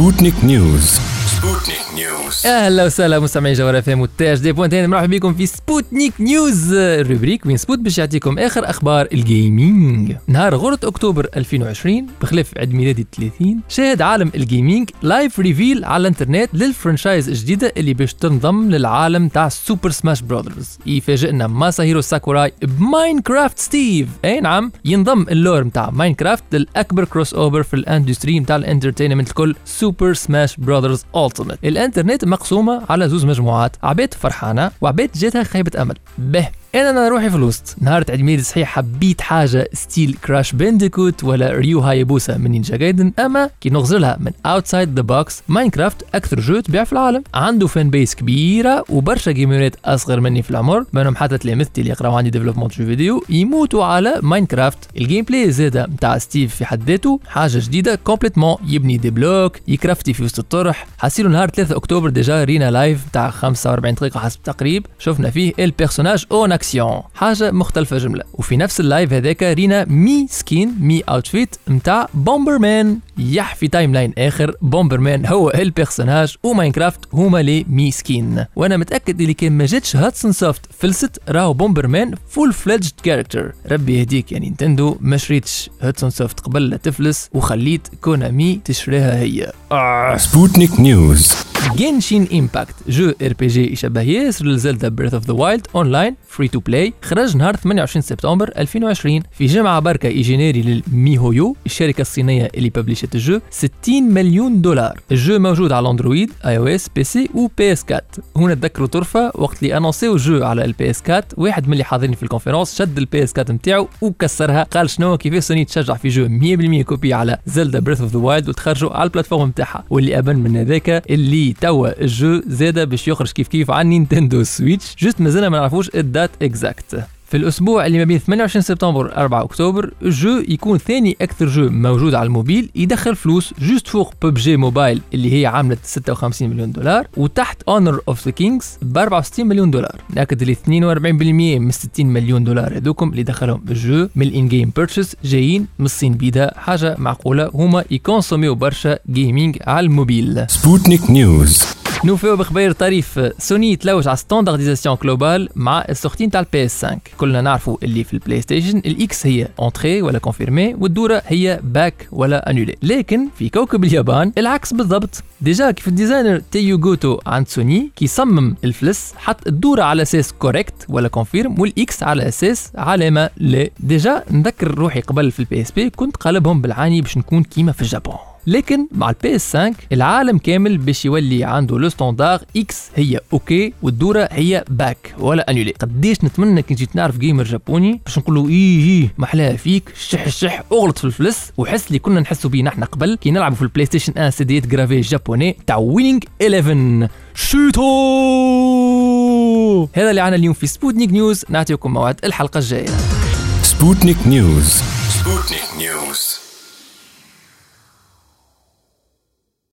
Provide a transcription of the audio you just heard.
سبوتنيك نيوز سبوتنيك نيوز أهلا وسهلا مستمعي جوهر FM والتاج دي بوانتين مرحبا بكم في سبوتنيك نيوز ال rubrique وين سبوت باش يعطيكم آخر أخبار ال gaming نهار غرة أكتوبر 2020 بخلاف عيد ميلادي 30 شاهد عالم ال gaming live reveal على الإنترنت لل franchise الجديدة اللي باش تنضم للعالم تاع Super Smash Brothers يفاجئنا ماساهيرو ساكوراي ب Minecraft Steve أي نعم ينضم ال lore متاع Minecraft للأكبر crossover في ال industry متاع ال entertainment الكل Super Smash Brothers Ultimate الإنترنت مقسومة على زوز مجموعات عباد فرحانة وعباد جاتها خيبه أمل. به. أنا أنا روحي في الوسط. نهار عيد ميلادي صحيح حبيت حاجة style Crash Bandicoot ولا Ryu Hayabusa من Ninja Gaiden أما كي نغزرلها من outside the box Minecraft أكثر jeu تبيع في العالم. عنده fan base كبيرة وبرشا جيمرات أصغر مني في العمر منهم حتى تلامذتي اللي يقراو عندي développement jeux vidéo يموتوا على Minecraft ال gameplay زاده نتاع Steve في حد ذاته حاجة جديدة complètement يبني des blocs يكرافتي في وسط الطرح. حسيلو نهار 3 أكتوبر déjà رينا live تاع 45 دقيقة حسب تقريب شفنا فيه ال personnage en action حاجة مختلفه جمله وفي نفس ال live هذاك رينا Mii skin Mii outfit نتاع Bomberman يح في timeline اخر Bomberman هو ال personnage و Minecraft هما les Mii skin وأنا متاكد اللي كان ما جاتش Hudson Soft فلست راهو Bomberman full fledged character ربي يهديك يا نينتندو ما شريتش Hudson Soft قبل لا تفلس وخليت كونامي تشريها هي. سبوتنيك نيوز Genshin Impact jeu RPG يشبه ياسر ل Zelda Breath of the Wild online free to play خرج نهار 28 سبتمبر 2020 في جمعة بركة a généré للميهويو الشركة الصينية اللي publish ت ال jeu 60 مليون دولار ال jeu موجود على اندرويد اي أو اس بي سي و بي اس 4 هنا تذكروا طرفة وقت اللي انونسيو ال jeu على ال PS 4 واحد من اللي حاضرين في ال conference شد ال PS 4 نتاعو وكسرها قال شنو كيفاش سوني تشجع في jeu 100% copie على Zelda Breath of the Wild وتخرجوا على ال platform نتاعها واللي ابان من هذاك اللي توا ال jeu زاده باش يخرج كيف كيف على نينتندو سويتش juste مازلنا ما نعرفوش ال date exacte في الأسبوع اللي ما بين 28 سبتمبر 4 أكتوبر ال jeu يكون ثاني أكثر jeu موجود على الموبيل يدخل فلوس juste فوق PUBG Mobile اللي هي عملت 56 مليون دولار وتحت Honor of the Kings ب 64 مليون دولار. نأكد اللي 42% من 60 مليون دولار هذوكم اللي دخلهم الجو من الان جيم بيرتشيز جايين من الصين. بيدا حاجة معقولة هما يكونسوميو برشا جيمنج على الموبيل. سبوتنيك نيوز نوفيو بخبير طريف سوني تلوج على ستاندرديزاسيون جلوبال مع السخطين تاع البي اس 5 كلنا نعرفوا اللي في البلاي ستيشن الاكس هي اونتري ولا كونفيرمي والدوره هي باك ولا انولي لكن في كوكب اليابان العكس بالضبط ديجا كيف الديزاينر تيو جوتو عند سوني كي صمم الفلس حط الدوره على أساس كوريكت ولا كونفيرم والاكس على أساس علامه لا ديجا نذكر روحي قبل في البي اس بي كنت قالبهم بالعاني باش نكون كيما في الجابون لكن مع البي اس 5 العالم كامل باش يولي عنده le standard X هي OK والدورة هي back ولا annuler قديش نتمنى كي جيت نعرف gamer جابوني باش نقول له إيه إيه محلاها فيك شح شح أغلط في الفلس وحس اللي كنا نحسوا بيه نحن قبل كي نلعبوا في البلاي ستيشن 1 سيديات gravé جابوني تاع Winning 11 شوتو هذا اللي عنا اليوم في سبوتنيك نيوز نعطيكم موعد الحلقة الجاية. سبوتنيك نيوز سبوتنيك نيوز